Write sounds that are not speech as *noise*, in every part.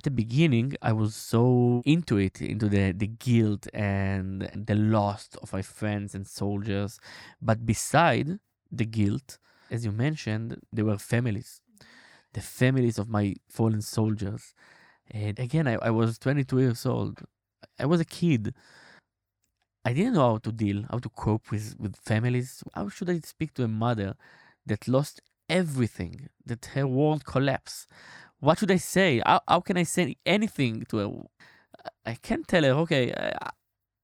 at the beginning, I was so into it, into the, the guilt and the loss of my friends and soldiers. But beside the guilt, as you mentioned, there were families, the families of my fallen soldiers. And again, I, I was 22 years old. I was a kid. I didn't know how to deal, how to cope with, with families. How should I speak to a mother that lost everything, that her world collapsed? What should I say? How, how can I say anything to her? I can't tell her, okay, uh,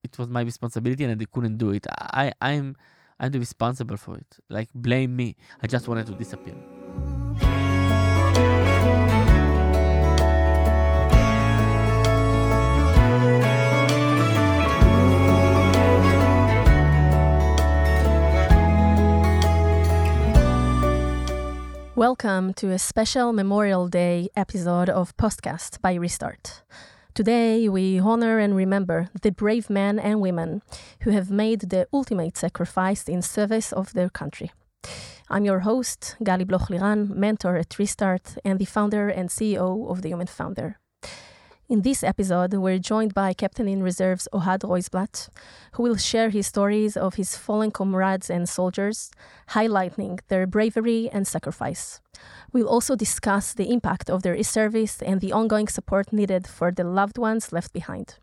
it was my responsibility and I couldn't do it. I, I'm, I'm responsible for it. Like, blame me. I just wanted to disappear. Welcome to a special Memorial Day episode of Postcast by Restart. Today, we honor and remember the brave men and women who have made the ultimate sacrifice in service of their country. I'm your host, Gali Bloch Liran, mentor at Restart and the founder and CEO of the Human Founder. In this episode, we're joined by Captain in Reserves Ohad Roisblatt, who will share his stories of his fallen comrades and soldiers, highlighting their bravery and sacrifice. We'll also discuss the impact of their service and the ongoing support needed for the loved ones left behind.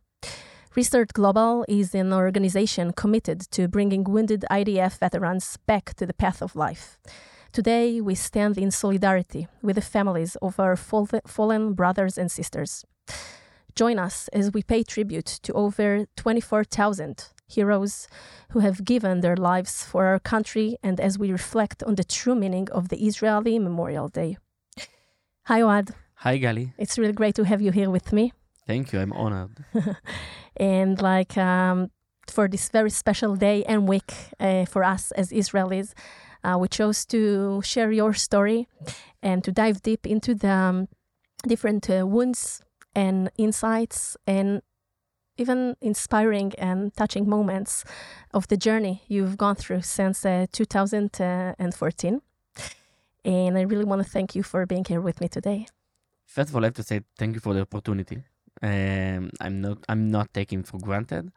Restart Global is an organization committed to bringing wounded IDF veterans back to the path of life. Today, we stand in solidarity with the families of our fallen brothers and sisters. Join us as we pay tribute to over 24,000 heroes who have given their lives for our country and as we reflect on the true meaning of the Israeli Memorial Day. Hi, Ohad. Hi, Gali. It's really great to have you here with me. Thank you. I'm honored. *laughs* and like um, for this very special day and week uh, for us as Israelis, uh, we chose to share your story and to dive deep into the um, different uh, wounds and insights and even inspiring and touching moments of the journey you've gone through since uh, 2014. And I really want to thank you for being here with me today. First of all, I have to say thank you for the opportunity. Um, I'm not I'm not taking for granted.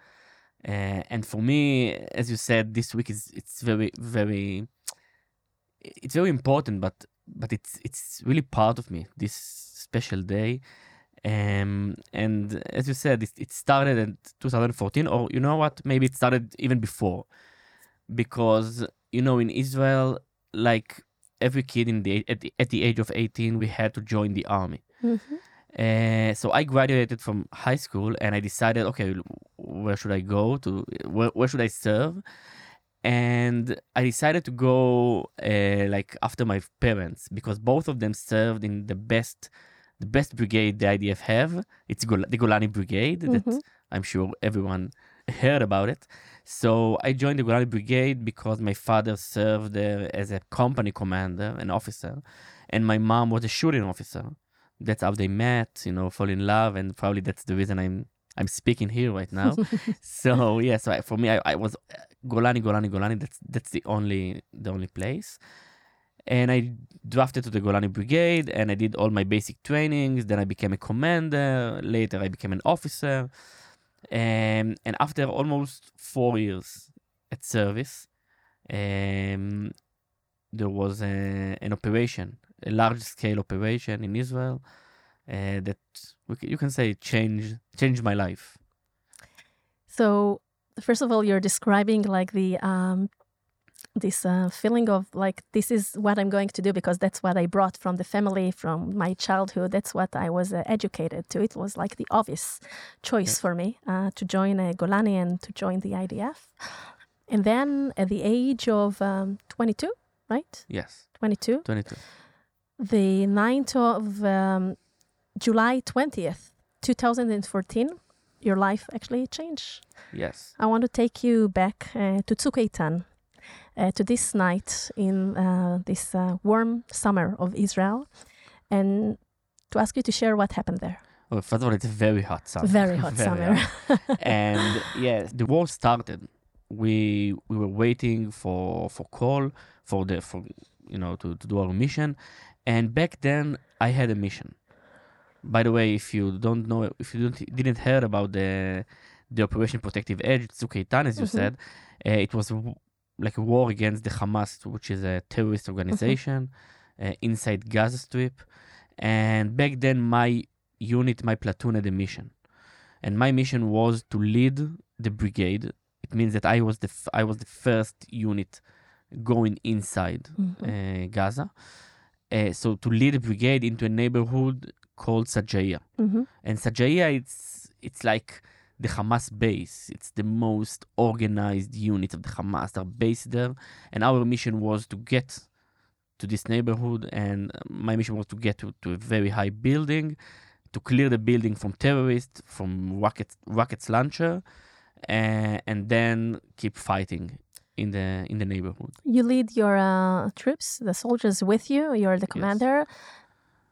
Uh, and for me, as you said, this week is it's very very it's very important, but but it's it's really part of me. This special day um, and as you said, it, it, started in 2014, or you know what? Maybe it started even before, because you know in Israel, like every kid in the at the, at the age of 18, we had to join the army. Mm-hmm. Uh, so I graduated from high school, and I decided, okay, where should I go to? Where, where should I serve? And I decided to go uh, like after my parents because both of them served in the best the best brigade the IDF have. It's Gol- the Golani Brigade mm-hmm. that I'm sure everyone *laughs* heard about it. So I joined the Golani Brigade because my father served there as a company commander, an officer, and my mom was a shooting officer. That's how they met, you know, fall in love, and probably that's the reason I'm I'm speaking here right now. *laughs* so yeah, so I, for me, I, I was uh, Golani, Golani, Golani. That's that's the only the only place and I drafted to the Golani Brigade and I did all my basic trainings. Then I became a commander. Later, I became an officer. Um, and after almost four years at service, um, there was a, an operation, a large scale operation in Israel uh, that you can say changed changed my life. So, first of all, you're describing like the um, this uh, feeling of like this is what i'm going to do because that's what i brought from the family from my childhood. That's what i was uh, educated to. It was like the obvious choice yeah. for me uh, to join a golani and to join the idf and then at the age of um, 22 right? Yes. 22 22 the 9th of um, july 20th 2014 your life actually changed. Yes. I want to take you back uh, to uh, to this night in uh, this uh, warm summer of Israel and to ask you to share what happened there. Well, first of all, it's a very hot summer. Very hot *laughs* very summer. Hot. *laughs* and yeah, the war started. We we were waiting for for call for the for you know to, to do our mission, and back then I had a mission. By the way, if you don't know, if you don't, didn't hear about the the Operation Protective Edge, Tzuk Eitan, as you Mhm. said, uh, it was like a war against the Hamas, which is a terrorist organization *laughs* uh, inside Gaza Strip. And back then, my unit, my platoon had a mission, and my mission was to lead the brigade. It means that I was the f- I was the first unit going inside Mhm. uh, Gaza. Uh, so to lead a brigade into a neighborhood called Sajaya. Mhm. And Sajaya, it's it's like the Hamas base. It's the most organized unit of the Hamas. They're based there, and our mission was to get to this neighborhood. And my mission was to get to, to a very high building, to clear the building from terrorists, from rockets, rockets launcher, uh, and then keep fighting in the in the neighborhood. You lead your uh, troops, the soldiers with you. You're the commander.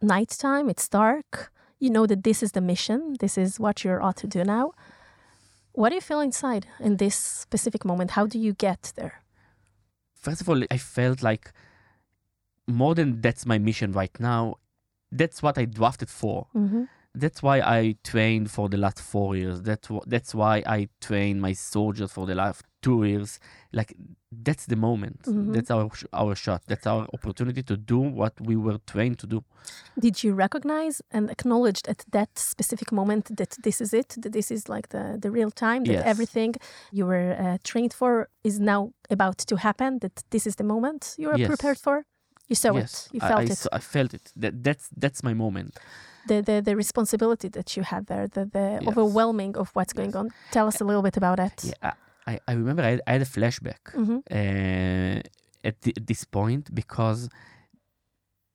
Nighttime, it's dark. You know that this is the mission. This is what you're ought to do now. What do you feel inside in this specific moment? How do you get there? first of all, I felt like more than that's my mission right now, that's what I drafted for. Mm-hmm. That's why I trained for the last four years. That's wh- that's why I train my soldiers for the last two years. Like that's the moment. Mhm. That's our sh- our shot. That's our opportunity to do what we were trained to do. Did you recognize and acknowledge at that specific moment that this is it, that this is like the, the real time, that Yes. everything you were uh, trained for is now about to happen, that this is the moment you are Yes. prepared for? You saw yes, it, you I- felt I, it. s- I felt it. That that's that's my moment. The, the, the responsibility that you had there, the, the Yes. overwhelming of what's going Yes. on. Tell us a little bit about it. Yeah, I, I, I remember I, I had a flashback. hmm uh, at, thi- this point because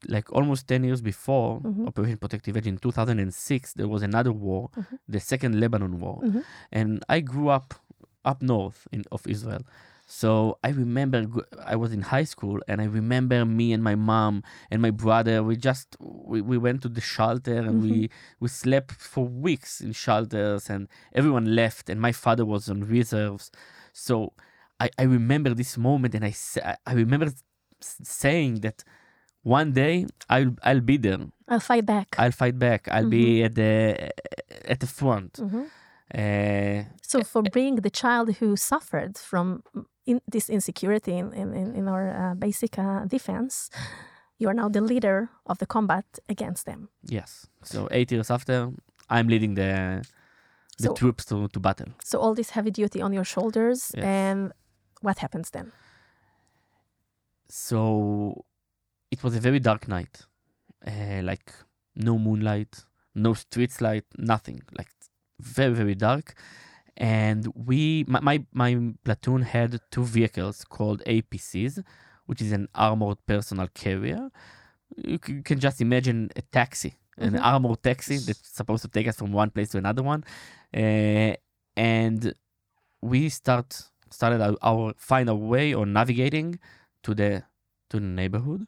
like almost 10 years before Mhm. operation protective edge in 2006 there was another war Mhm. the second lebanon war Mhm. and i grew up up north in, of israel so i remember I was in high school and i remember me and my mom and my brother we just we, we went to the shelter and we we slept for weeks in shelters and everyone left and my father was on reserves so I, I remember this moment and I, I- I remember saying that one day I'll I'll be there. I'll fight back. I'll fight back. I'll be at the at the front. Mhm. Uh, So for being the child who suffered from in this insecurity in, in, in, our uh, basic uh, defense, you are now the leader of the combat against them. yes. So eight years after, I'm leading the the So- troops to, to battle. So all this heavy duty on your shoulders, Yes. and what happens then? So it was a very dark night. Uh, like no moonlight, no streets light, nothing. Like very very dark. And we my, my my platoon had two vehicles called APCs, which is an armored personal carrier. You can just imagine a taxi, an Mhm. armored taxi that's supposed to take us from one place to another one. Uh, and we start started our, our find our way or navigating to the to the neighborhood.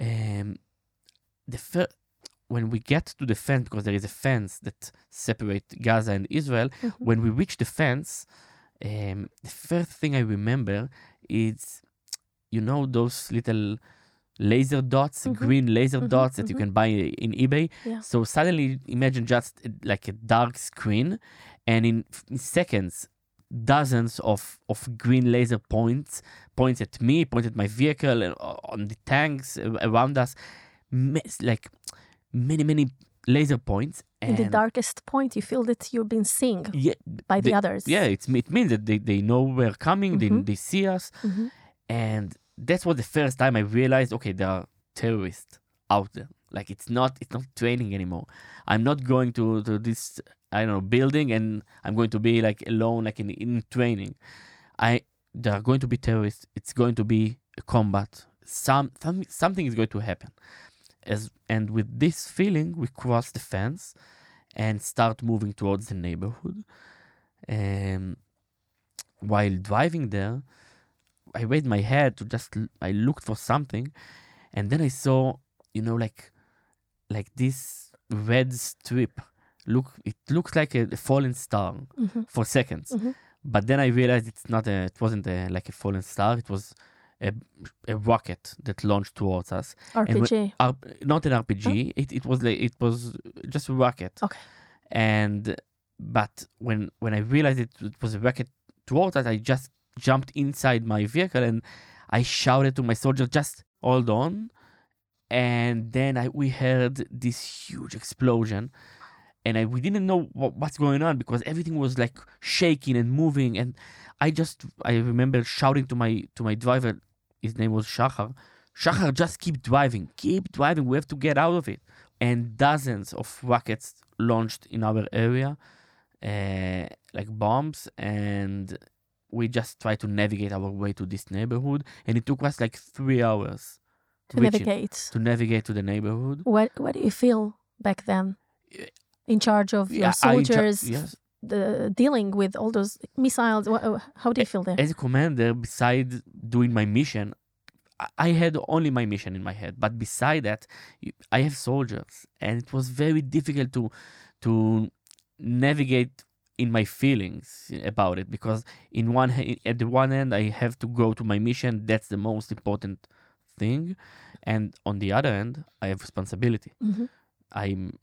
Um, the fir- when we get to the fence because there is a fence that separates Gaza and Israel. Mhm. When we reach the fence, um, the first thing I remember is, you know, those little laser dots, Mhm. green laser Mhm, dots that you mhm. can buy in eBay. Yeah. So suddenly, imagine just uh, like a dark screen, and in, in seconds, dozens of, of green laser points points at me, points at my vehicle, and on the tanks around us, like many many laser points. In the darkest point, you feel that you've been seen yeah, by the the- others. yeah, it's it means that they, they know we're coming, they, Mhm. they see us, Mhm. and that's what the first time I realized. Okay, there are terrorists out there. Like it's not it's not training anymore. I'm not going to, to this I don't know building and I'm going to be like alone like in in training. I there are going to be terrorists. It's going to be a combat. Some, some something is going to happen. As and with this feeling, we cross the fence and start moving towards the neighborhood. Um, while driving there, I raised my head to just I looked for something, and then I saw, you know, like like this red strip. Look, it looks like a, a fallen star Mhm. for seconds, Mhm. but then I realized it's not a, it wasn't a, like a fallen star. It was a, a rocket that launched towards us. RPG. R- not an RPG. It, it was like it was just a rocket. Okay. And but when when I realized it, it was a rocket towards us, I just jumped inside my vehicle and I shouted to my soldier, "Just hold on." And then I we heard this huge explosion, and I we didn't know what, what's going on because everything was like shaking and moving, and I just I remember shouting to my to my driver, his name was Shachar, Shachar, just keep driving, keep driving. We have to get out of it. And dozens of rockets launched in our area, uh, like bombs, and we just tried to navigate our way to this neighborhood. And it took us like three hours to it- navigate. to navigate to the neighborhood. What what do you feel back then? In charge of your soldiers, yes. The, dealing with all those missiles. Uh, How do you feel there? As a commander, besides doing my mission, I- had only my mission in my head. But beside that, I have soldiers, and it was very difficult to to navigate in my feelings about it because in one at the one end I have to go to my mission. That's the most important thing, and on the other end, I have responsibility. Mhm. I'm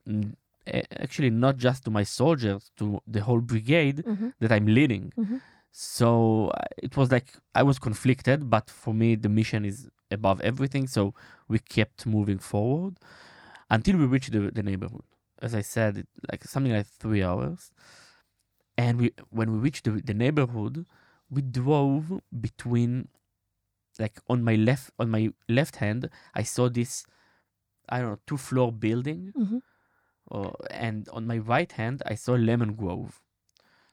actually not just to my soldiers, to the whole brigade Mhm. that I'm leading. Mhm. So uh, it was like I was conflicted, but for me, the mission is above everything. So we kept moving forward until we reached the, the neighborhood. As I said, it, like something like three hours. And we, when we reached the, the neighborhood, we drove between, like on my left, on my left hand, I saw this, I don't know, two floor building Mhm. Or, and on my right hand I saw lemon grove.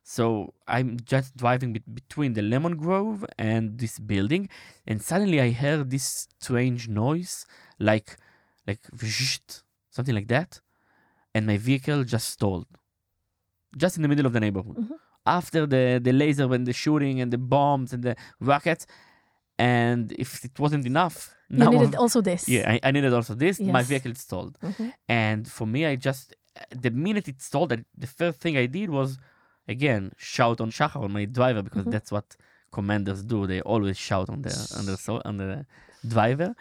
So I'm just driving be- between the lemon grove and this building, and suddenly I heard this strange noise, like like something like that, and my vehicle just stalled, just in the middle of the neighborhood. Mhm. After the the laser and the shooting and the bombs and the rockets, and if it wasn't enough, You needed also this. yeah, I, I needed also this. My Yes. vehicle stalled. Mhm. And for me, I just the minute it stalled, I- the first thing I did was again shout on Shachar on my driver because Mhm. that's what commanders do. They always shout on the on the on the driver.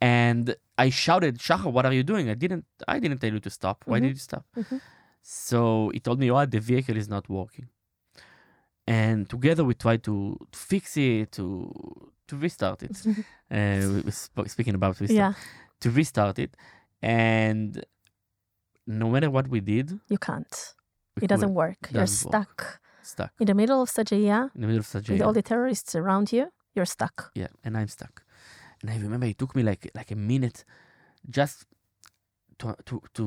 And I shouted, Shachar, what are you doing? I didn't I didn't tell you to stop. Why Mhm. did you stop? Mhm. So he told me, what the vehicle is not working. And together we tried to, to fix it, to to restart it. *laughs* uh, sp- speaking about restart yeah, to restart it and no matter what we did you can't. It doesn't work. You're Doesn't work. stuck stuck in the middle of Sajaya in the middle of Sajaya, with all the terrorists around you. You're stuck. yeah and i'm stuck and i remember it took me like like a minute just to to to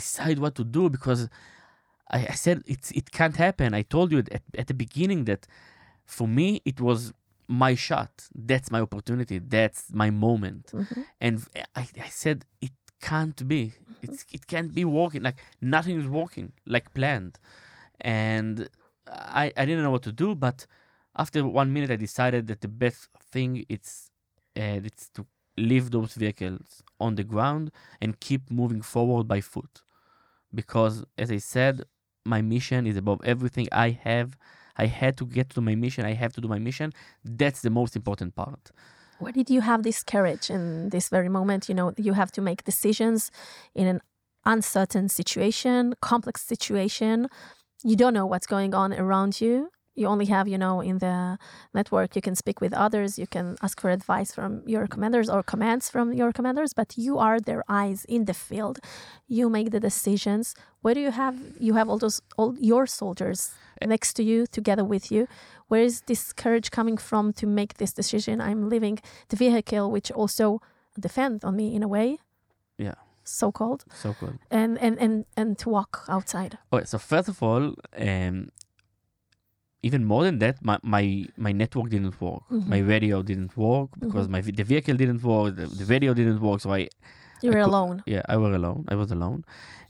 decide what to do because i, I said it's it can't happen i told you at, at the beginning that for me it was my shot. That's my opportunity. That's my moment. Mhm. and I, I said it can't be. It's it can't be working like nothing is working like planned. And I, I didn't know what to do but after one minute i decided that the best thing it's uh, it's to leave those vehicles on the ground and keep moving forward by foot. Because as i said my mission is above everything i have i had to get to my mission i have to do my mission that's the most important part Where did you have this courage in this very moment? You know, you have to make decisions in an uncertain situation, complex situation. You don't know what's going on around you. You only have, you know, in the network, you can speak with others, you can ask for advice from your commanders or commands from your commanders, but you are their eyes in the field. You make the decisions. Where do you have you have all those all your soldiers next to you, together with you? Where is this courage coming from to make this decision? I'm leaving the vehicle, which also defend on me in a way, yeah so called, so cool and and and and to walk outside. Okay, so first of all, um, even more than that, my my, my network didn't work. Mhm. My radio didn't work because my the vehicle didn't work. The, the radio didn't work. So I You were could- alone. yeah I was alone. I was alone.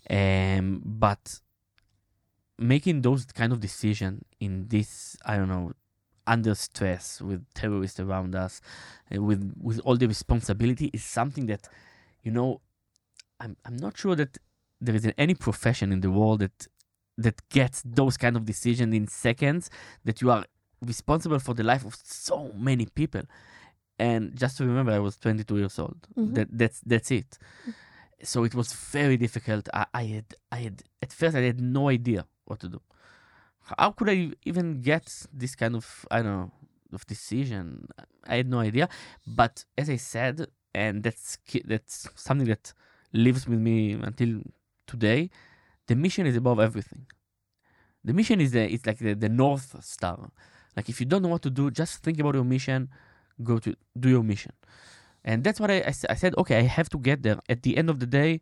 Um, but making those kind of decision in this I don't know under stress with terrorists around us, uh, with with all the responsibility is something that you know I'm I'm not sure that there is any profession in the world that that gets those kind of decisions in seconds that you are responsible for the life of so many people and just to remember, I was 22 years old. Mhm. That that's that's it. So it was very difficult. I, I had I had at first I had no idea what to do. How could I even get this kind of I don't know of decision? I had no idea. But as I said, and that's that's something that lives with me until today. The mission is above everything. The mission is the it's like the, the north star. Like if you don't know what to do, just think about your mission, go to do your mission. And that's what I I said, okay, I have to get there. At the end of the day,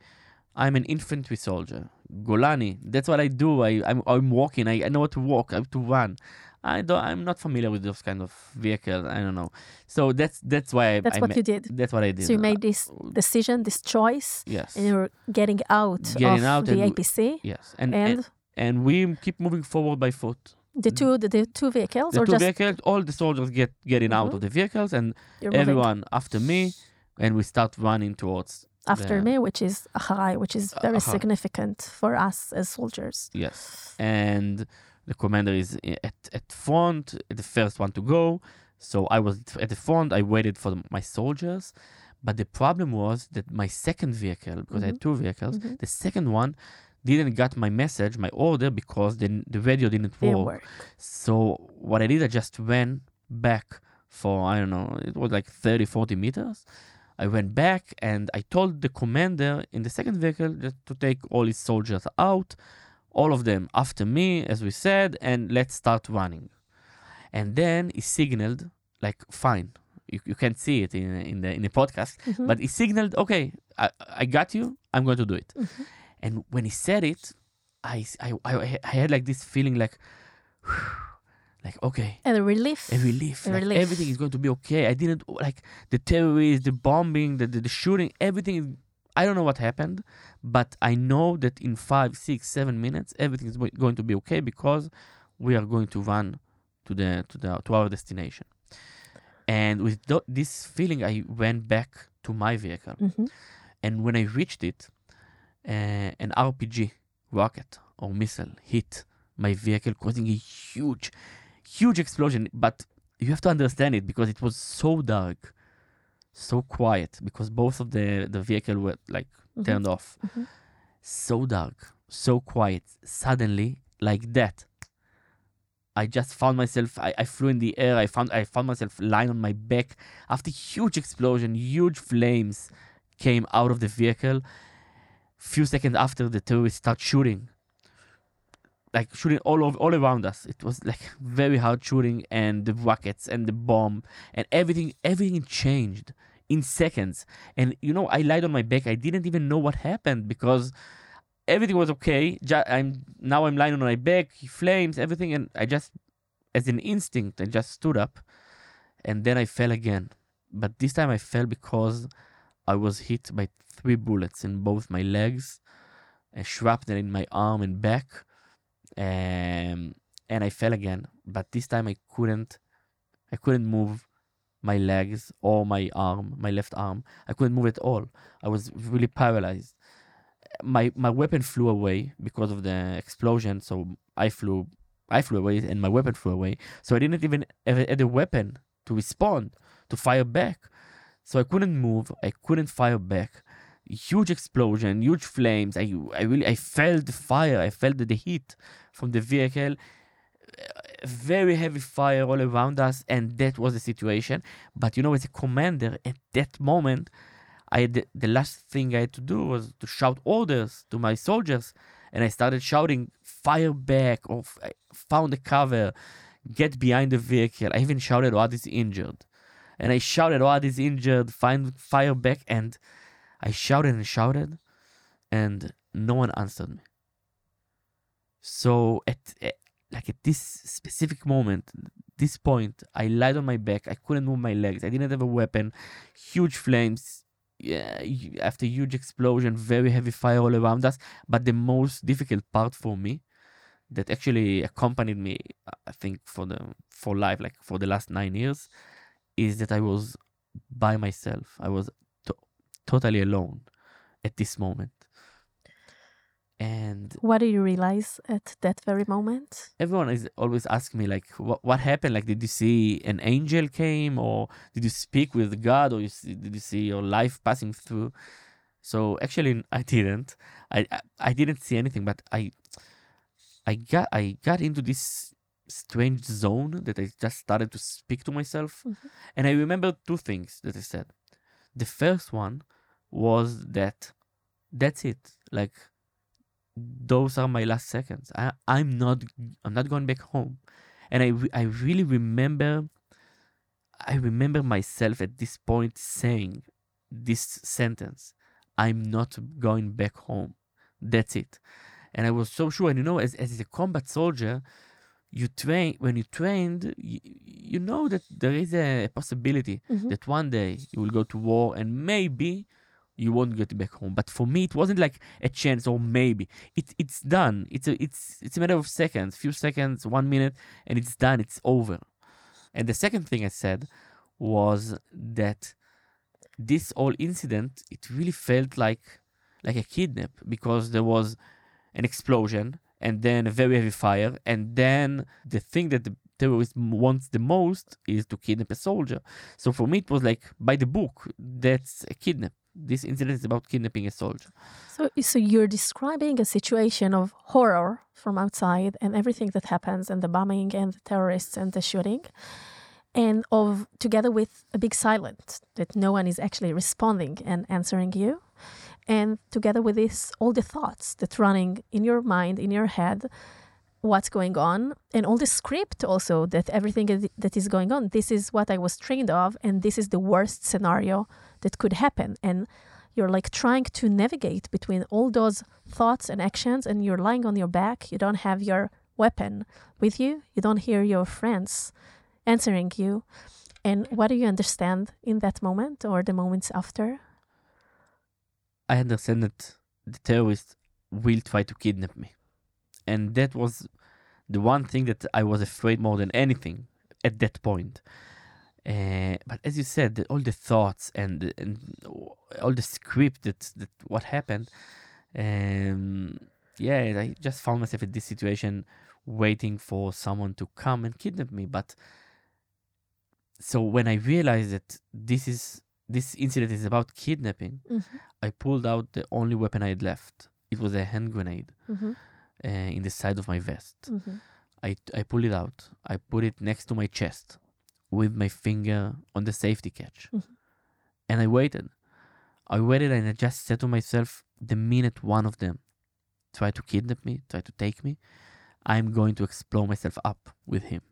I'm an infantry soldier. Golani, that's what I do. I, I'm, I'm walking. I, I know how to walk, I have to run. I don't, I'm not familiar with those kind of vehicles. I don't know. So that's that's why I, That's I what ma- you did. That's what I did. So you made this decision, this choice, yes. and you're getting out Getting of out the APC. Yes. And, And, and and we keep moving forward by foot. the two the, the two vehicles, The or two just vehicles, all the soldiers get getting out Mhm. of the vehicles, and you're moving everyone after me, and we start running towards. after me, which is Acharai, which is very Acharai. significant for us as soldiers. Yes, and the commander is at at front, the first one to go. So I was at the front. I waited for my soldiers, but the problem was that my second vehicle, because I had two vehicles, Mhm. the second one didn't get my message, my order, because the the radio didn't work. work. So what I did, I just went back for, I don't know, it was like 30, 40 meters. I went back and I told the commander in the second vehicle just to take all his soldiers out, all of them after me, as we said, and let's start running. And then he signaled, like, fine. You, you can't see it in, in the in the podcast, Mhm. but he signaled, okay, I, I got you. I'm going to do it. Mhm. And when he said it, I, I, I, I had like this feeling like, *sighs* like okay, And a relief. a relief. A like relief. everything is going to be okay. I didn't like the terrorists, the bombing, the, the, the shooting, everything. I don't know what happened, but I know that in five, six, seven minutes, everything is going to be okay because we are going to run to the to the to our destination. And with tho- this feeling, I went back to my vehicle. Mhm. And when I reached it, uh, an RPG rocket or missile hit my vehicle, causing a huge, huge explosion. But you have to understand it because it was so dark, so quiet, because both of the, the vehicle were like Mhm. turned off. Mhm. So dark, so quiet. Suddenly, like that, I just found myself. I, I flew in the air. I found I found myself lying on my back after huge explosion, huge flames came out of the vehicle. Few seconds after, the terrorists start shooting, like shooting all over, all around us. It was like very hard shooting, and the rockets and the bomb and everything. Everything changed in seconds. And you know, I lied on my back. I didn't even know what happened because everything was okay. I'm now I'm lying on my back, flames, everything, and I just, as an instinct, I just stood up, and then I fell again. But this time I fell because I was hit by three bullets in both my legs, a shrapnel in my arm and back, um, and I fell again. But this time I couldn't, I couldn't move my legs or my arm, my left arm. I couldn't move at all. I was really paralyzed. My my weapon flew away because of the explosion. So I flew, I flew away, and my weapon flew away. So I didn't even have a, a weapon to respond, to fire back. So I couldn't move. I couldn't fire back. Huge explosion, huge flames. I I really I felt the fire. I felt the heat from the vehicle. Very heavy fire all around us, and that was the situation. But you know, as a commander, at that moment, I had the, last thing I had to do was to shout orders to my soldiers, and I started shouting, "Fire back!" or "Found a cover, get behind the vehicle." I even shouted, "Ohad is injured," and I shouted, "Ohad is injured! Find fire back!" And I shouted and shouted, and no one answered me. So at like at this specific moment, this point, I lied on my back. I couldn't move my legs. I didn't have a weapon. Huge flames. Yeah, after huge explosion, very heavy fire all around us. But the most difficult part for me, that actually accompanied me, uh, I think for the for life, like for the last nine years, is that I was by myself. I was to- totally alone at this moment. And What do you realize at that very moment? everyone is always asking me like what, what happened? Like did you see an angel came or did you speak with god or you see, did you see your life passing through? So actually i didn't. I, I i didn't see anything but i i got i got into this strange zone that i just started to speak to myself. Mhm. and i remember two things that i said. The first one was that that's it. Like those are my last seconds. I, I'm not I'm not going back home, and I I really remember. I remember myself at this point saying this sentence. I'm not going back home. That's it, and I was so sure. And you know, as as a combat soldier, you train when you trained, you, you know that there is a possibility Mhm. that one day you will go to war and maybe you won't get back home. But for me, it wasn't like a chance or maybe. It it's done. It's a it's it's a matter of seconds, few seconds, one minute, and it's done. It's over. And the second thing I said was that this whole incident it really felt like like a kidnap because there was an explosion and then a very heavy fire and then the thing that the terrorist wants the most is to kidnap a soldier so for me it was like by the book that's a kidnap this incident is about kidnapping a soldier So, so you're describing a situation of horror from outside and everything that happens, and the bombing and the terrorists and the shooting, and of together with a big silence that no one is actually responding and answering you, and together with this, all the thoughts that running in your mind, in your head, what's going on, and all the script also that everything that is going on. This is what I was trained of, and this is the worst scenario that could happen, and you're like trying to navigate between all those thoughts and actions and you're lying on your back. You don't have your weapon with you. You don't hear your friends answering you. And what do you understand in that moment or the moments after? I understand that the terrorists will try to kidnap me. And that was the one thing that I was afraid more than anything at that point. Uh, but as you said, the, all the thoughts and, and all the script that, that what happened, um, yeah, I just found myself in this situation waiting for someone to come and kidnap me. But so when I realized that this is this incident is about kidnapping, I pulled out the only weapon I had left. It was a hand grenade Mm-hmm. uh, in the side of my vest. Mm-hmm. I, I pulled it out. I put it next to my chest with my finger on the safety catch. Mhm. And I waited. I waited and I just said to myself, the minute one of them try to kidnap me, try to take me, I'm going to explode myself up with him.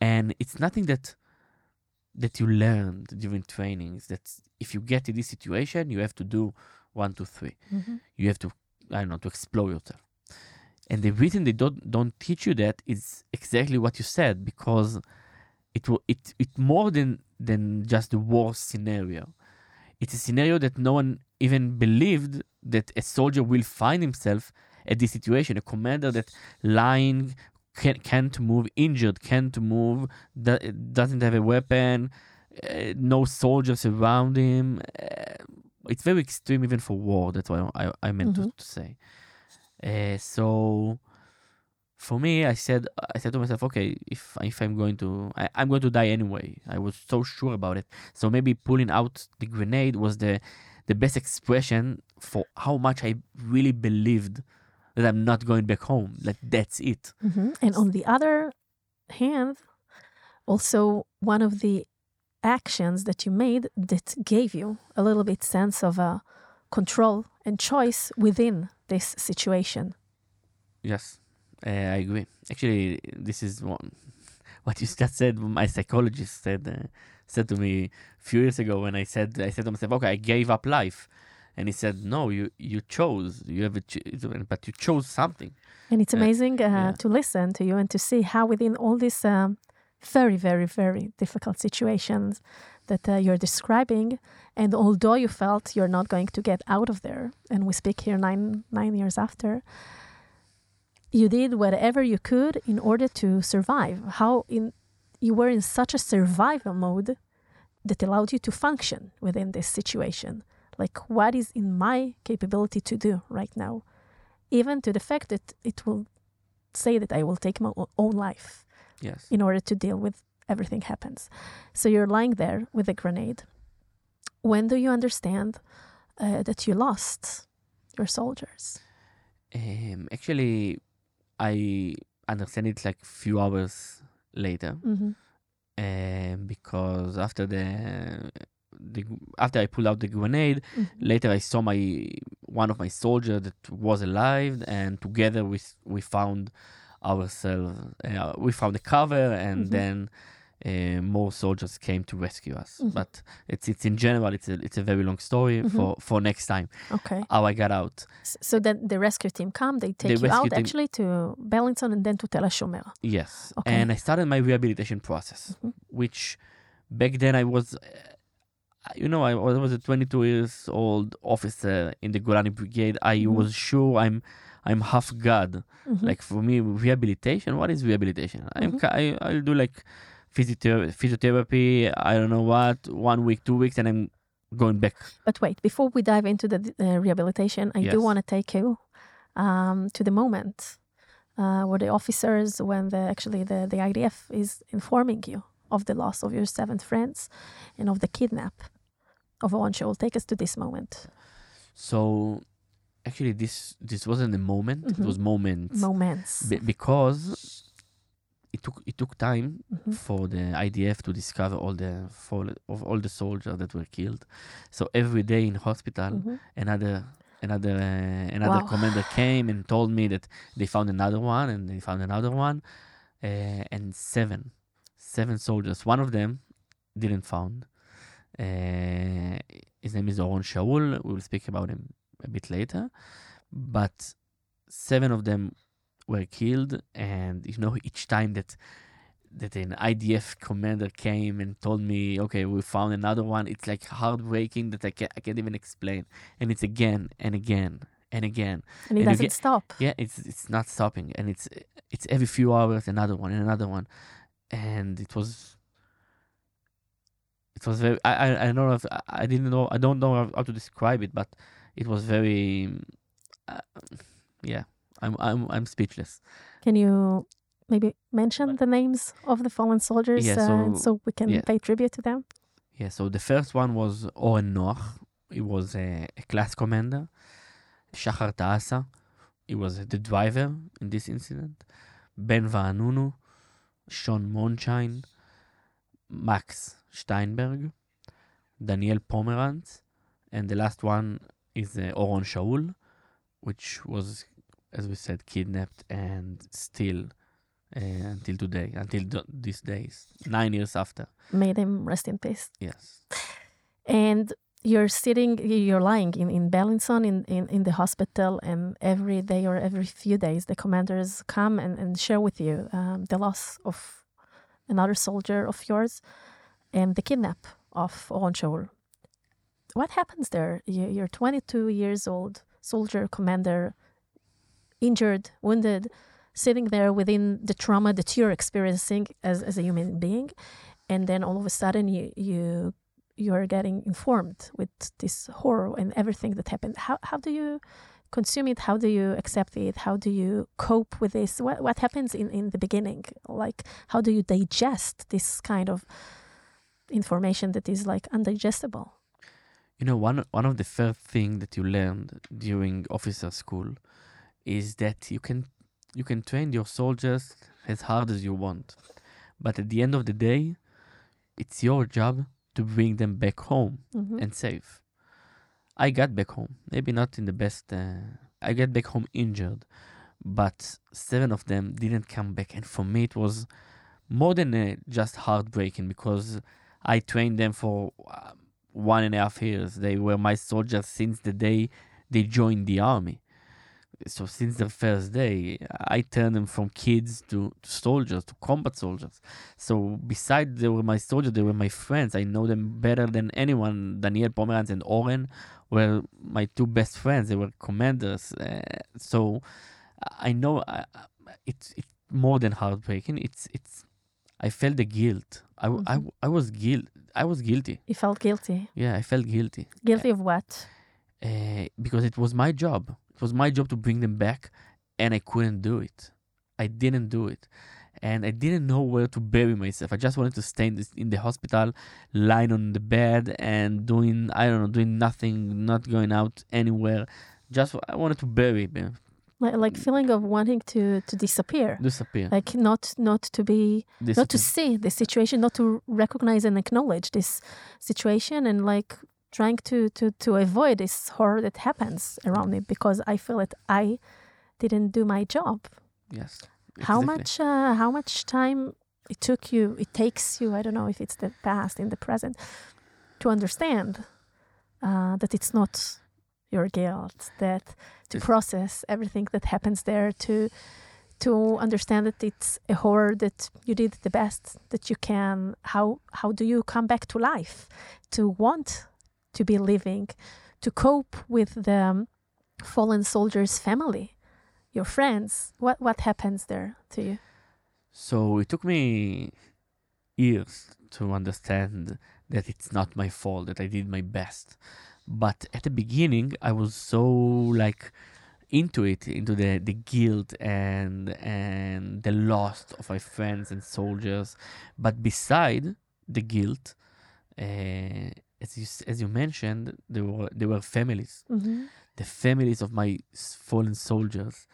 And it's nothing that that you learned during trainings that if you get in this situation, you have to do one, two, three Mm-hmm. you have to I don't know to explore yourself. And the reason they don't don't teach you that is exactly what you said because it will it it more than than just the worst scenario. It's a scenario that no one even believed that a soldier will find himself at this situation. A commander that lying can, can't move, injured, can't move, do- doesn't have a weapon, uh, no soldiers around him. Uh, it's very extreme even for war. That's what I, I meant to, Mhm. to say. Uh, so for me, I said I said to myself, okay, if if I'm going to I, I'm going to die anyway. I was so sure about it. So maybe pulling out the grenade was the the best expression for how much I really believed that I'm not going back home. Like that's it. Mm-hmm. And on the other hand, also one of the actions that you made that gave you a little bit sense of uh, control and choice within this situation. Yes, uh, I agree. Actually, this is one, *laughs* what you just said. My psychologist said uh, said to me a few years ago when I said I said to myself, "Okay, I gave up life," and he said, "No, you you chose. You have a ch- but you chose something." And it's Uh, amazing uh, yeah. to listen to you and to see how within all these um, very, very, very difficult situations that uh, you're describing, and although you felt you're not going to get out of there, and we speak here nine nine years after, you did whatever you could in order to survive. How in you were in such a survival mode that allowed you to function within this situation. Like what is in my capability to do right now? even to the fact that it will say that I will take my own life Yes. in order to deal with everything happens. So you're lying there with a grenade. When do you understand uh, that you lost your soldiers? Um, actually, I understand it like few hours later, hmm um, because after the, the after I pulled out the grenade, hmm later I saw my one of my soldiers that was alive, and together we we found ourselves. Uh, we found the cover, and Mhm. then uh, more soldiers came to rescue us. Mhm. But it's it's in general, it's a it's a very long story Mhm. for for next time Okay. how I got out. So then the rescue team come, they take you out team- actually to Beilinson and then to Tel HaShomer. Yes. Okay. And I started my rehabilitation process, Mhm. which back then I was, uh, you know, I was, was a 22 years old officer in the Golani Brigade. I Mhm. was sure I'm I'm half God. Mhm. Like for me, rehabilitation. What is rehabilitation? I'm Mhm. ca- I I'll do like physiotherapy, physiotherapy. I don't know what. One week, two weeks, and I'm going back. But wait, before we dive into the uh, rehabilitation, I do want to take you um, to the moment uh, where the officers, when the actually the, the IDF is informing you of the loss of your seven friends and of the kidnap of Oron Shaul. Take us to this moment. So actually, this this wasn't a moment. Mhm. It was moments. Moments. Be- because it took it took time Mhm. for the IDF to discover all the fall of all the soldiers that were killed. So every day in hospital, Mhm. another another uh, another Wow. commander *laughs* came and told me that they found another one and they found another one, uh, and seven seven soldiers. One of them didn't found. Uh, his name is Oron Shaul. We will speak about him a bit later, but seven of them were killed and you know each time that that an IDF commander came and told me okay we found another one it's like heartbreaking that I can't, I can't even explain. And it's again and again and again. And it and doesn't get- stop. yeah it's it's not stopping. And it's it's every few hours another one and another one. And it was it was very I I, I don't know if I, didn't know I don't know how, how to describe it but it was very uh, yeah I'm I'm I'm speechless Can you maybe mention the names of the fallen soldiers Yeah, uh, so- so we can yeah. pay tribute to them? Yeah, so the first one was Oren Noach. He was a, a class commander. Shachar Taasa. He was the driver in this incident. Ben Vanunu. Sean Mondshine. Max Steinberg. Daniel Pomerantz. And the last one is uh, Oron Shaul, which was, as we said, kidnapped and still uh, until today, until th- these days, nine years after. May them rest in peace. Yes. and you're sitting you're lying in, in Beilinson in, in, in the hospital and every day or every few days the commanders come and, and share with you um, the loss of another soldier of yours and the kidnap of Shaul. What happens there? You, you're 22 years old, soldier, commander, injured, wounded, sitting there within the trauma that you're experiencing as, as a human being. And then all of a sudden you, you you are getting informed with this horror and everything that happened. How how do you consume it? How do you accept it? How do you cope with this? What what happens in, in the beginning? Like how do you digest this kind of information that is like undigestible? You know, one one of the first thing that you learned during officer school is that you can you can train your soldiers as hard as you want, but at the end of the day, it's your job to bring them back home Mhm. and safe. I got back home, maybe not in the best. Uh, I got back home injured, but seven of them didn't come back, and for me it was more than uh, just heartbreaking because I trained them for uh, one and a half years. They were my soldiers since the day they joined the army. So since the first day, I turned them from kids to, to soldiers, to combat soldiers. So besides they were my soldiers, they were my friends. I know them better than anyone. Daniel Pomerantz and Oren were my two best friends. They were commanders. Uh, so I know uh, it's it's more than heartbreaking. It's it's I felt the guilt. I, w- I, I was guilt. I was guilty. You felt guilty. Yeah, I felt guilty Guilty of what? uh, because it was my job. It was my job to bring them back, and I couldn't do it. I didn't do it. And I didn't know where to bury myself. I just wanted to stay in, this, in the hospital, lying on the bed and doing, I don't know, doing nothing, not going out anywhere. Just, I wanted to bury them, Like, like feeling of wanting to to disappear. disappear. Like not not to be not to see the situation, not to recognize and acknowledge this situation, and like trying to to to avoid this horror that happens around me because I feel that I didn't do my job. Yes. How much uh, how much time it took you? It takes you. I don't know if it's the past in the present to understand uh, that it's not your guilt. That to process everything that happens there. To to understand that it's a horror that you did the best that you can. How how do you come back to life? To want to be living, to cope with the fallen soldier's family, your friends. What what happens there to you? So it took me years to understand that it's not my fault, that I did my best. But at the beginning, I was so like into it, into the, the guilt and and the loss of my friends and soldiers. But beside the guilt, uh, as you as you mentioned, there were there were families Mm-hmm. the families of my fallen soldiers.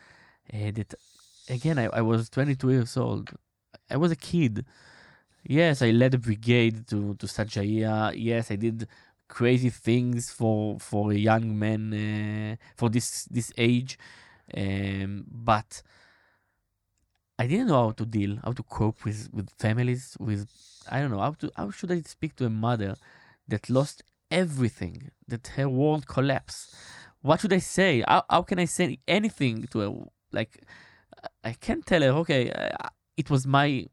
Uh, that again, I, I was 22 years old. I was a kid. Yes, I led a brigade to to Sajaya. Yes, I did crazy things for for a young man uh, for this this age, um, but I didn't know how to deal, how to cope with with families. With I don't know how to how should I speak to a mother that lost everything, that her world collapsed what should I say? How, how can I say anything to her? Like, I can't tell her, okay, uh, it was my,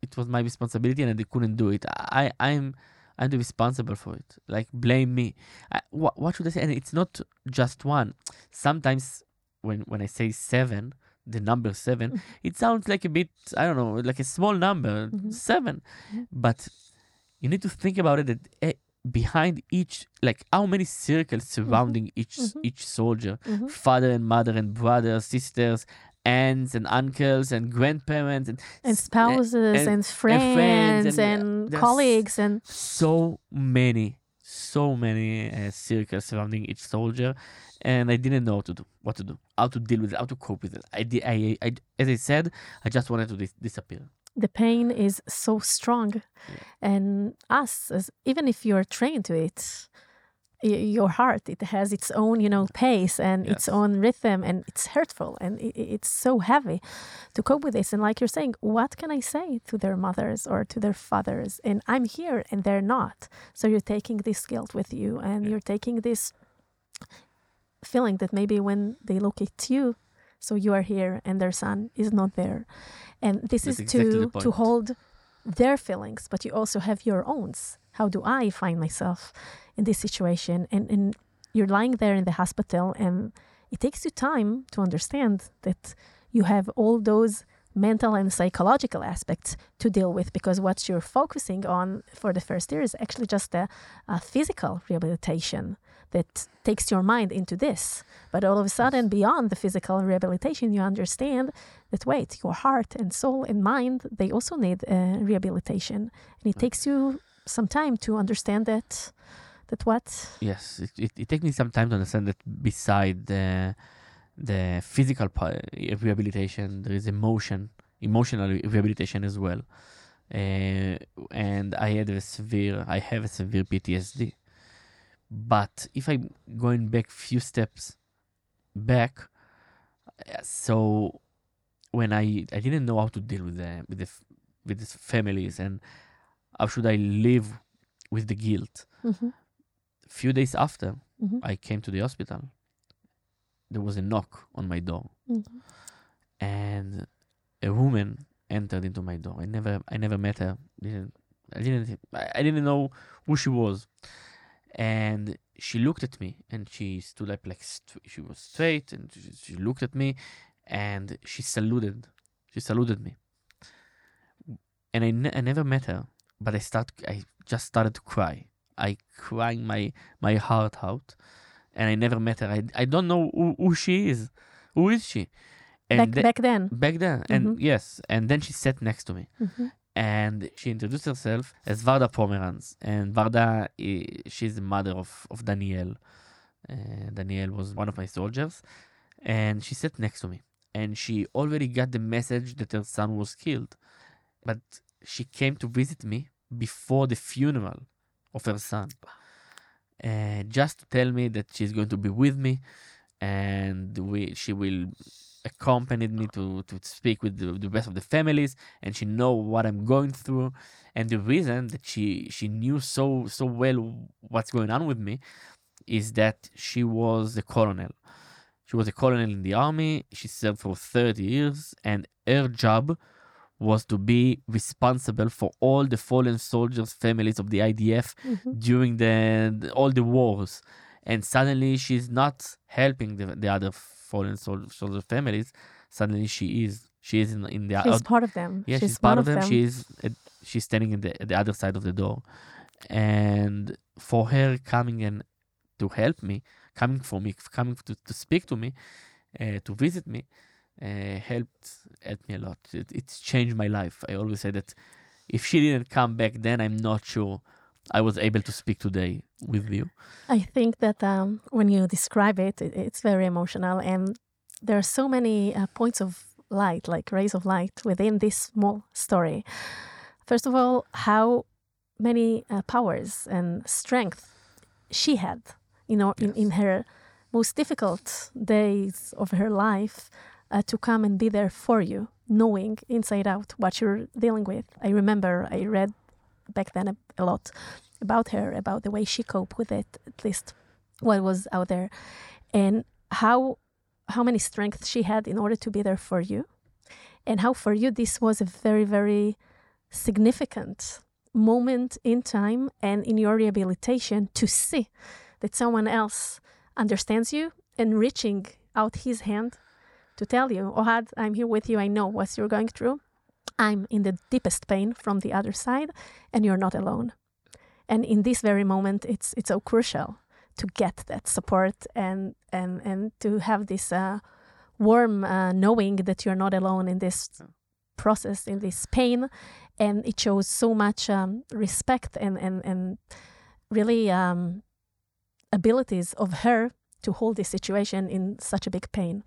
it was my responsibility and I couldn't do it. I, I'm, I'm the responsible for it. Like, blame me. I, what, what should I say? And it's not just one. Sometimes when, when I say seven, the number 7 Mhm. it sounds like a bit, I don't know, like a small number, Mhm. 7 Mhm. But you need to think about it that eh, behind each, like how many circles surrounding each Mhm. each soldier, Mhm. father and mother and brothers, sisters, aunts and uncles and grandparents and, And eh, spouses and, and friends friends and, and, uh, colleagues and so many, so many uh, circles surrounding each soldier, and I didn't know what to do, what to do, how to deal with it, how to cope with it. I did, I, I, as I said, I just wanted to dis- disappear. The pain is so strong. And us as even if you're trained to it y- your heart it has its own you know pace and its own rhythm and it's hurtful and i- i- it's so heavy to cope with this. And like you're saying what can i say to their mothers or to their fathers? And i'm here and they're not. So you're taking this guilt with you and Yeah. you're taking this feeling that maybe when they look at you so you are here and their son is not there. And this That's is exactly to to hold their feelings but you also have your own. How do i find myself in this situation? And and you're lying there in the hospital and it takes you time to understand that you have all those mental and psychological aspects to deal with because what you're focusing on for the first year is actually just a, a physical rehabilitation that takes your mind into this. But all of a sudden, beyond the physical rehabilitation, you understand that wait, your heart and soul and mind, they also need uh, rehabilitation. And it takes you some time to understand that that what Yes, it, it, it takes me some time to understand that beside the the physical part, rehabilitation, there is emotion, emotional rehabilitation as well. Uh, and I had a severe, I have a severe PTSD. But if I'm going back few steps back, uh, so when I I didn't know how to deal with the with the with the families and how should I live with the guilt. Mhm, Few days after, mhm, I came to the hospital. There was a knock on my door, mhm. and a woman entered into my door. I never, I never met her. Didn't, I didn't, I I didn't know who she was. And she looked at me, and she stood up like st- she was straight, and she, she looked at me, and she saluted. She saluted me. And I, ne- I never met her, but I start, I just started to cry. I crying my my heart out, and I never met her. I, I don't know who, who she is. Who is she? And back the- back then. back then, and Mhm. yes, and then she sat next to me, Mhm. and she introduced herself as Varda Pomerantz, and Varda, she's the mother of of Daniel. Uh, Daniel was one of my soldiers, and she sat next to me, and she already got the message that her son was killed, but she came to visit me before the funeral of her son, uh, just to tell me that she's going to be with me, and we she will accompanied me to to speak with the, the rest of the families and she know what i'm going through. And the reason that she she knew so so well what's going on with me is that she was a colonel. She was a colonel in the army. She served for 30 years and her job was to be responsible for all the fallen soldiers families of the idf Mhm. during the, all the wars. And suddenly she's not helping the, the other fallen sol- soldier families. Suddenly she is she is in, in the She's out- part of them. yeah she's, one part of them, she is she's standing in the, at the other side of the door. And for her coming and to help me coming for me coming to, to speak to me uh, to visit me uh, helped helped me a lot. It, it's changed my life. I always say that if she didn't come back then i'm not sure i was able to speak today with you. I think that um, when you describe it, it, it's very emotional, and there are so many uh, points of light, like rays of light, within this small story. First of all, how many uh, powers and strength she had, you know, in, in her most difficult days of her life, uh, to come and be there for you, knowing inside out what you're dealing with. I remember I read back then a, a lot about her, about the way she coped with it, at least what was out there, and how how many strength she had in order to be there for you, and how for you this was a very very significant moment in time and in your rehabilitation to see that someone else understands you and reaching out his hand to tell you, Ohad, I'm here with you. I know what you're going through. I'm in the deepest pain from the other side, and you're not alone and in this very moment it's it's so crucial to get that support and and and to have this uh, warm uh, knowing that you're not alone in this process in this pain and it shows so much um, respect and and and really um, abilities of her to hold this situation in such a big pain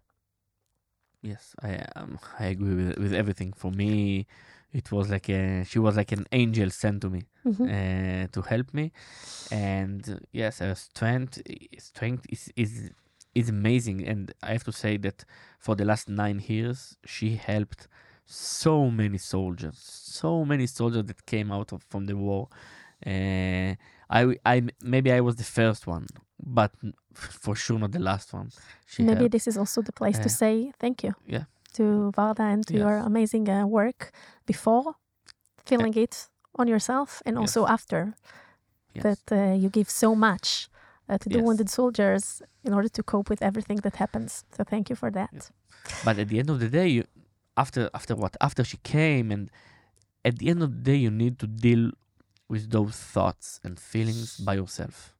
Yes, I um, I agree with with everything. For me, it was like a she was like an angel sent to me Mhm. uh, to help me, and uh, yes, her strength strength is is is amazing. And I have to say that for the last nine years, she helped so many soldiers, so many soldiers that came out of from the war. Uh, I I maybe I was the first one, but for sure not the last one. She maybe helped. this is also the place to Uh, say thank you yeah. to Varda and to your amazing uh, work before feeling it on yourself and also after Yes. that uh, you give so much uh, to the Yes. wounded soldiers in order to cope with everything that happens. So thank you for that. Yeah. But at the end of the day, you, after after what? After she came, and at the end of the day, you need to deal with those thoughts and feelings by yourself.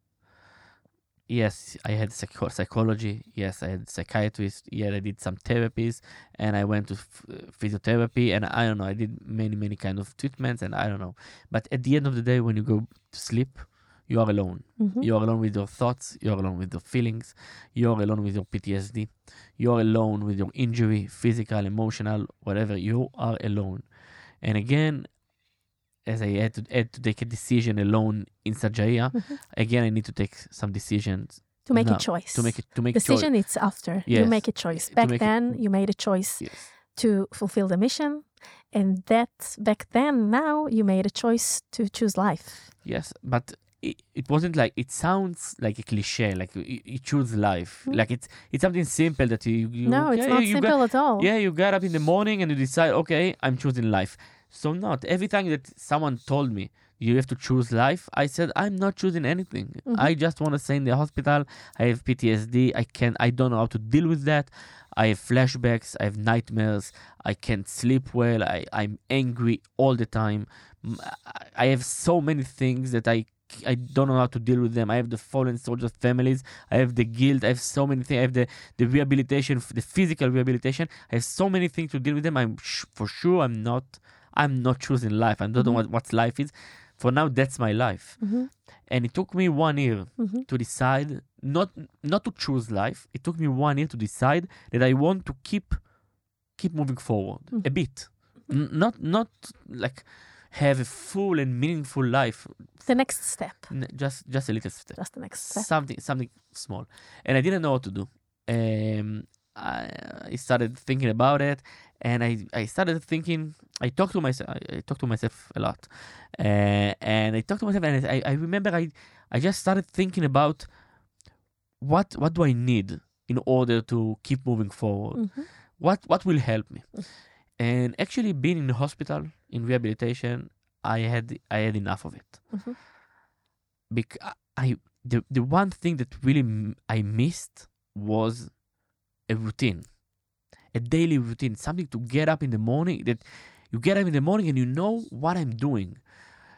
Yes, I had psycho- psychology. Yes, I had psychiatrist. Yeah, I did some therapies, and I went to f- physiotherapy, and I don't know. I did many many kind of treatments, and I don't know. But at the end of the day, when you go to sleep, you are alone. Mhm. You are alone with your thoughts. You are alone with your feelings. You are alone with your PTSD. You are alone with your injury, physical, emotional, whatever. You are alone. And again, as I had to, had to take a decision alone in Sajaya, Mhm. again I need to take some decisions To make a choice. to make it to make choice. Decision it's after. You make a choice. Back make it- then you made a choice Yes. to fulfill the mission. And that back then now you made a choice to choose life. Yes, but it, it wasn't like it sounds like a cliche. Like you, you choose life. Mm. Like it's it's something simple that you, you no, it's okay, not you got- simple at all. Yeah, you got up in the morning and you decide, okay, I'm choosing life. So not every time that someone told me you have to choose life, I said I'm not choosing anything. Mhm. I just want to stay in the hospital. I have PTSD. I can I don't know how to deal with that. I have flashbacks. I have nightmares. I can't sleep well. I I'm angry all the time. I have so many things that I I don't know how to deal with them. I have the fallen soldiers families. I have the guilt. I have so many things. I have the, the rehabilitation, the physical rehabilitation. I have so many things to deal with them. I'm sh- for sure I'm not I'm not choosing life. I don't know Mhm. what, what life is. For now, that's my life. hmm And it took me one year hmm to decide not not to choose life. It took me one year to decide that I want to keep keep moving forward a bit, N- not not like have a full and meaningful life. The next step, N- just just a little step, just the next step. something something small, and I didn't know what to do. Um, I, I started thinking about it, and I I started thinking. I talked to myself. I, talked to myself a lot, uh, and I talked to myself, and I, I remember I I just started thinking about what what do I need in order to keep moving forward. Mhm. What what will help me? And actually, being in the hospital in rehabilitation, I had I had enough of it. Mhm. Because I the the one thing that really I missed was a routine, a daily routine, something to get up in the morning. That you get up in the morning and you know what I'm doing.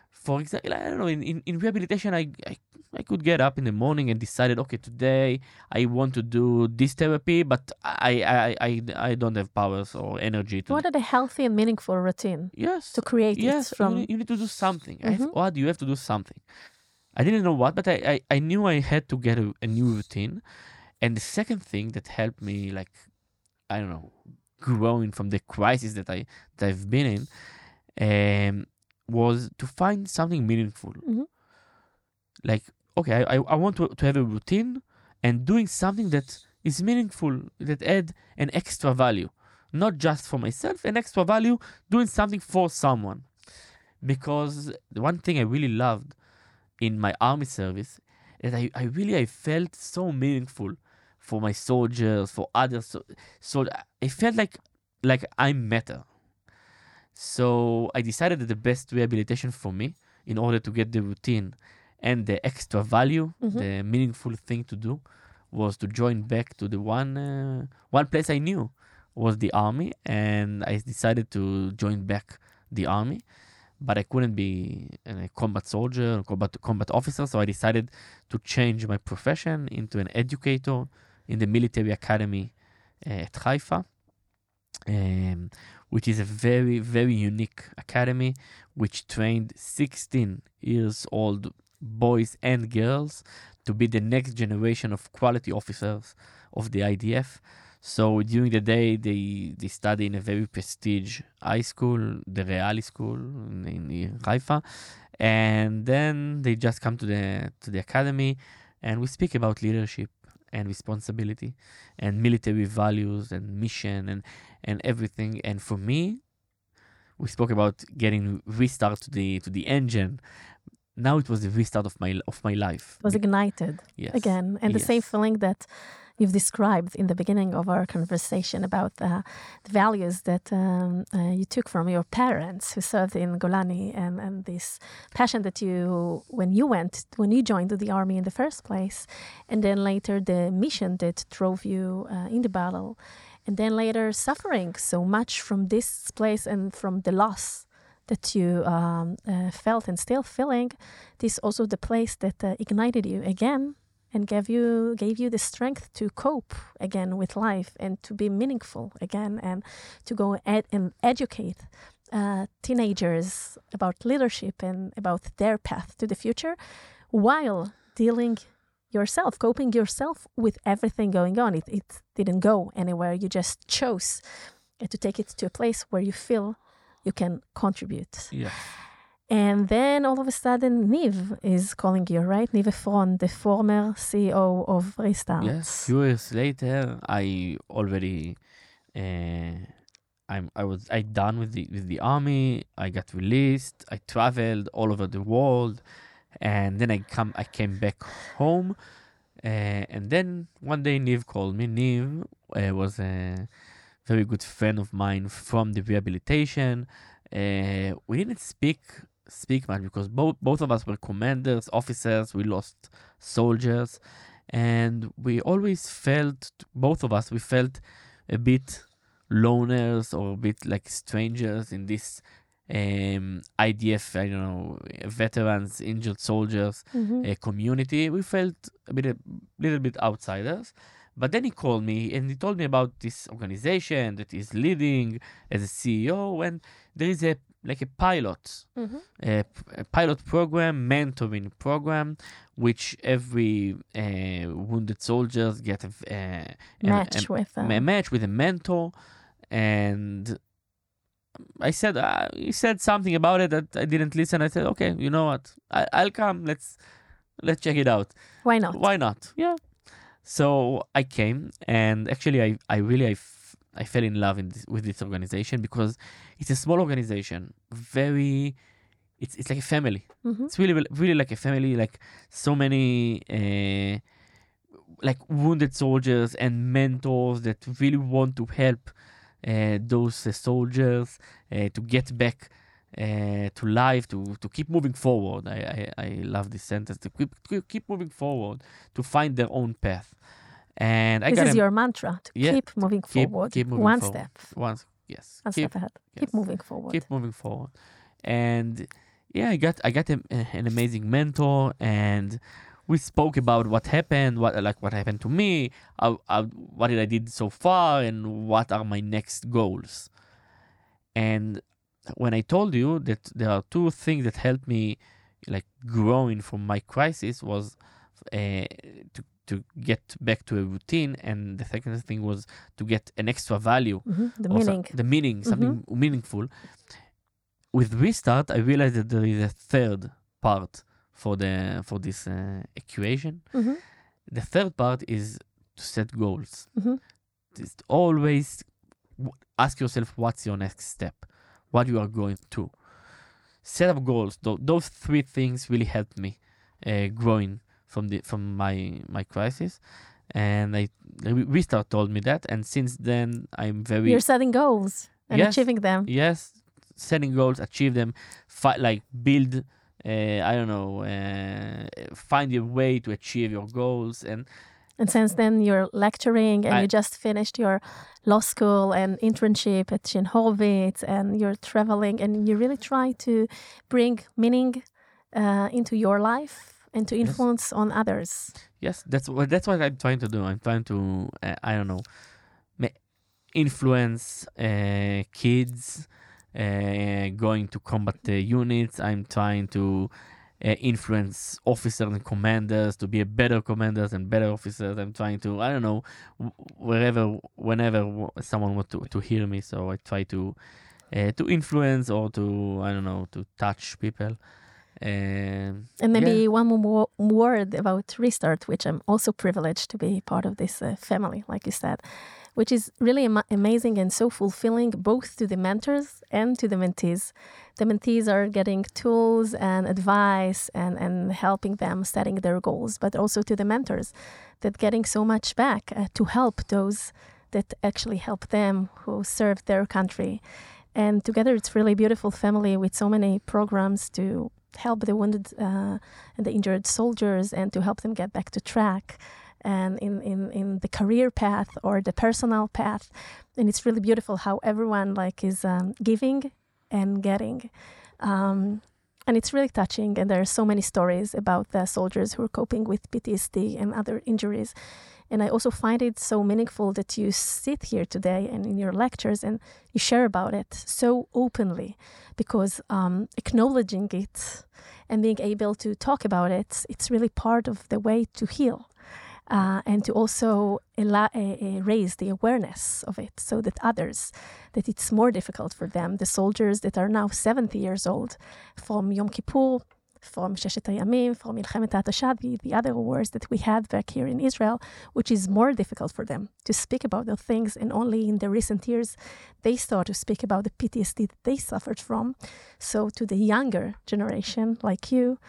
For example, I don't know. In, in, in rehabilitation, I, I I could get up in the morning and decided, okay, today I want to do this therapy, but I I, I, I don't have powers or energy to What are the healthy and meaningful routine yes to create yes it you, from? need, you need to do something I have, mm-hmm. what you have to do something i didn't know what but i i, I knew i had to get a, a new routine and the second thing that helped me like i don't know growing from the crisis that i that i've been in um was to find something meaningful. Mhm. like okay I, I i want to, to have a routine and doing something that is meaningful that add an extra value. Not just for myself an extra value doing something for someone. Because the one thing i really loved in my army service is i, I really i felt so meaningful for my soldiers for others so, so i felt like like i matter so i decided that the best rehabilitation for me in order to get the routine and the extra value Mhm. the meaningful thing to do was to join back to the one uh, one place i knew was the army and i decided to join back the army but i couldn't be a combat soldier or combat combat officer so i decided to change my profession into an educator in the military academy uh, at haifa um, which is a very very unique academy which trained 16 years old boys and girls to be the next generation of quality officers of the IDF. So during the day, they, they study in a very prestige high school, the Reali school in, in Haifa, and then they just come to the to the academy, and we speak about leadership and responsibility, and military values and mission and and everything. And for me, we spoke about getting restart to the to the engine. Now it was the restart of my of my life. was ignited yes. again, and the same feeling that you've described in the beginning of our conversation about the values that um, uh, you took from your parents who served in Golani, and, and this passion that you, when you went, when you joined the army in the first place, and then later the mission that drove you uh, in the battle, and then later suffering so much from this place and from the loss that you um, uh, felt and still feeling this also the place that uh, ignited you again and gave you gave you the strength to cope again with life and to be meaningful again and to go ed- and educate uh, teenagers about leadership and about their path to the future while dealing yourself coping yourself with everything going on. It, it didn't go anywhere. You just chose to take it to a place where you feel you can contribute. Yes. And then all of a sudden, Niv is calling you, right? Niv Efron, the former CEO of Restart. Yes. Few years later, I already, uh, I'm I was I done with the with the army. I got released. I traveled all over the world, and then I come I came back home, uh, and then one day Niv called me. Niv uh, was a very good friend of mine from the rehabilitation. Uh, we didn't speak speak much because both both of us were commanders, officers. We lost soldiers, and we always felt both of us we felt a bit loners or a bit like strangers in this um, IDF, I don't know, veterans, injured soldiers Mhm. uh, community. We felt a bit, a little bit outsiders. But then he called me and he told me about this organization that he's leading as a CEO, and there is a like a pilot Mhm. a, a pilot program, mentoring program, which every uh, wounded soldiers get a, v- uh, a- Match a, with. a Uh, match with a mentor, and I said uh, he said something about it that I didn't listen. I said, okay, you know what, I, I'll come. Let's let's check it out. why not? Why not? Yeah. So I came, and actually, I I really I, I fell in love in this, with this organization because it's a small organization, very. It's it's like a family. Mhm. It's really really like a family. Like so many. Uh, like wounded soldiers and mentors that really want to help uh, those uh, soldiers uh, to get back uh, to life, to, to keep moving forward. I, I, I love this sentence to keep keep moving forward, to find their own path. And I This is your mantra to Yeah, keep moving keep- forward, keep moving one forward. step, once yes, one keep, step ahead. yes. Keep moving forward. keep moving forward. And yeah, I got I got a, eh, an amazing mentor, and we spoke about what happened, what like what happened to me, how, how, what did I did so far, and what are my next goals. And when I told you that there are two things that helped me like growing from my crisis was uh, to to get back to a routine, and the second thing was to get an extra value Mhm, The so- meaning. the meaning, something meaningful. With restart, I realized that there is a third part for the for this uh, equation. Mhm, The third part is to set goals. mhm. Just always w- ask yourself what's your next step, what you are going to. Set up goals. Tho- those three things really helped me uh, growing from the from my my crisis, and I restart told me that, and since then I'm very You're setting goals and Yes. achieving them. yes. Setting goals achieve them. Fi- like build uh, i don't know uh, find a way to achieve your goals. And And since then, you're lecturing and I- you just finished your law school and internship at Shin Horvitz and you're traveling and you really try to bring meaning uh, into your life and to Yes. influence on others. yes that's what that's what i'm trying to do. I'm trying to uh, i don't know influence uh, kids uh, going to combat the units. I'm trying to uh, influence officers and commanders to be a better commanders and better officers. I'm trying to i don't know wherever whenever someone wants to, to hear me. So i try to uh, to influence or to i don't know to touch people um, And maybe yeah. one more word about Restart, which I'm also privileged to be part of this uh, family, like you said, which is really ama- amazing and so fulfilling both to the mentors and to the mentees. The mentees are getting tools and advice and, and helping them setting their goals, but also to the mentors that getting so much back uh, to help those that actually help them who serve their country. And together, it's really beautiful family with so many programs to help the wounded uh, and the injured soldiers and to help them get back to track and in, in, in the career path or the personal path. And it's really beautiful how everyone like is um, giving and getting. Um, and it's really touching. And there are so many stories about the soldiers who are coping with PTSD and other injuries. And I also find it so meaningful that you sit here today and in your lectures and you share about it so openly because um, acknowledging it and being able to talk about it, it's really part of the way to heal. Uh, and to also uh, uh, raise the awareness of it so that others, that it's more difficult for them, the soldiers that are now 70 years old from Yom Kippur, from Sheshet Hayamim, from Milchemet HaTashad, the, the other wars that we had back here in Israel, which is more difficult for them to speak about those things. And only in the recent years, they start to speak about the PTSD that they suffered from. So, to the younger generation like you,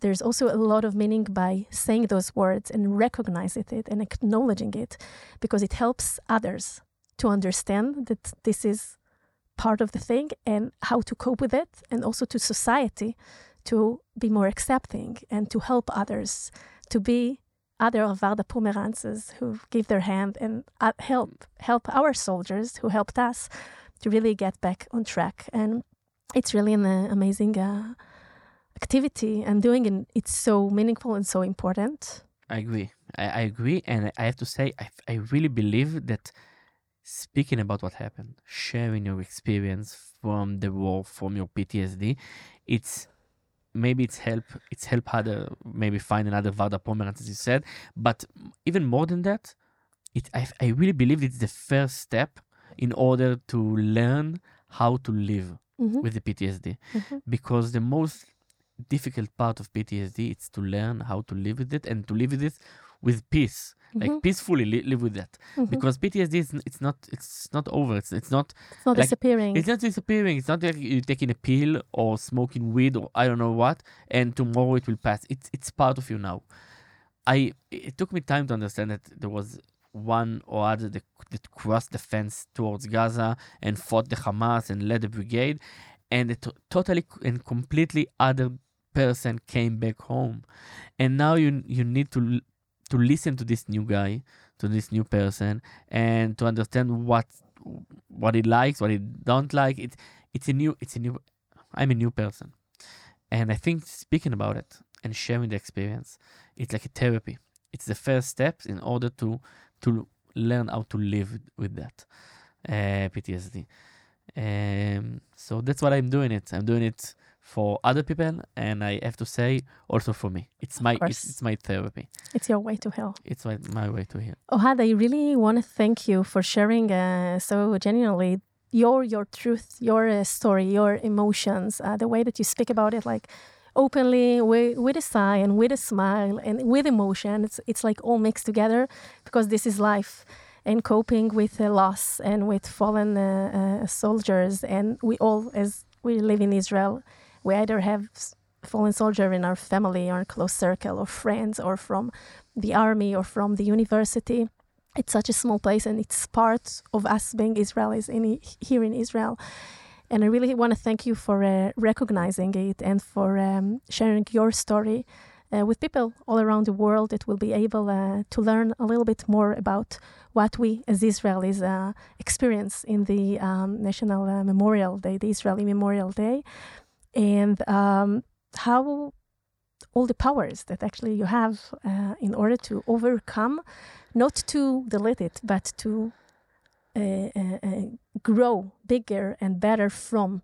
there's also a lot of meaning by saying those words and recognizing it and acknowledging it because it helps others to understand that this is part of the thing and how to cope with it, and also to society to be more accepting and to help others to be other of Varda Pomerances who give their hand and uh, help help our soldiers who helped us to really get back on track. And it's really an uh, amazing uh, activity and doing it it's so meaningful and so important I agree. I, I agree, and I have to say, I, I really believe that speaking about what happened, sharing your experience from the war, from your PTSD, it's maybe it's help it's help other maybe find another Varda Pomerantz as you said, but even more than that, it I, I really believe it's the first step in order to learn how to live Mhm, with the PTSD mhm. because the most difficult part of PTSD is to learn how to live with it and to live with it with peace, like Mhm, peacefully li- live with that. mhm. Because PTSD is it's not it's not over. It's it's not it's not like, disappearing it's not disappearing. It's not like you taking a pill or smoking weed or I don't know what, and tomorrow it will pass. It's it's part of you now. I it took me time to understand that there was one or other that, that crossed the fence towards Gaza and fought the Hamas and led a brigade, and a totally and completely other person came back home, and now you you need to to listen to this new guy, to this new person, and to understand what what he likes, what he don't like. It's it's a new it's a new. I'm a new person, and I think speaking about it and sharing the experience, it's like a therapy. It's the first steps in order to to learn how to live with that uh, PTSD. Um, so that's what I'm doing. It I'm doing it for other people, and I have to say also for me. It's my it's, it's my therapy. it's your way to heal It's my, my way to heal. Ohad, I really want to thank you for sharing uh, so genuinely your your truth, your uh, story, your emotions, uh, the way that you speak about it, like openly with, with a sigh and with a smile and with emotion. It's it's like all mixed together because this is life and coping with uh, loss and with fallen uh, uh, soldiers. And we all, as we live in Israel, we either have fallen soldier in our family or close circle or friends or from the army or from the university. It's such a small place, and it's part of us being Israelis in, here in Israel. And I really want to thank you for uh, recognizing it and for um, sharing your story with people all around the world that will be able uh, to learn a little bit more about what we as Israelis uh, experience in the um, National uh, Memorial Day, the Israeli Memorial Day, and um, how all the powers that actually you have uh, in order to overcome, not to delete it, but to uh, uh, uh, grow bigger and better from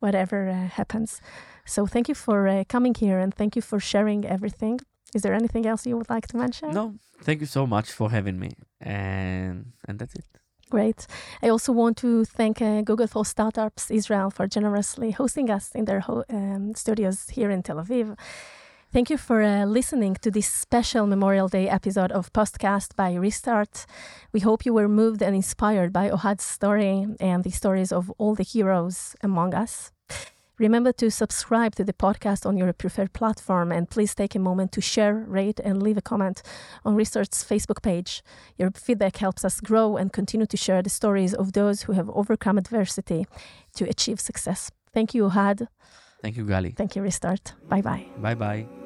whatever uh, happens. So thank you for uh, coming here and thank you for sharing everything. Is there anything else you would like to mention? No, thank you so much for having me, and and that's it. Great. I also want to thank uh, Google for Startups Israel for generously hosting us in their ho- um, studios here in Tel Aviv. Thank you for uh, listening to this special Memorial Day episode of Postcast by Restart. We hope you were moved and inspired by Ohad's story and the stories of all the heroes among us. Remember to subscribe to the podcast on your preferred platform and please take a moment to share, rate, and leave a comment on Restart's Facebook page. Your feedback helps us grow and continue to share the stories of those who have overcome adversity to achieve success. Thank you, Ohad. Thank you, Gali. Thank you, Restart. Bye bye. Bye bye.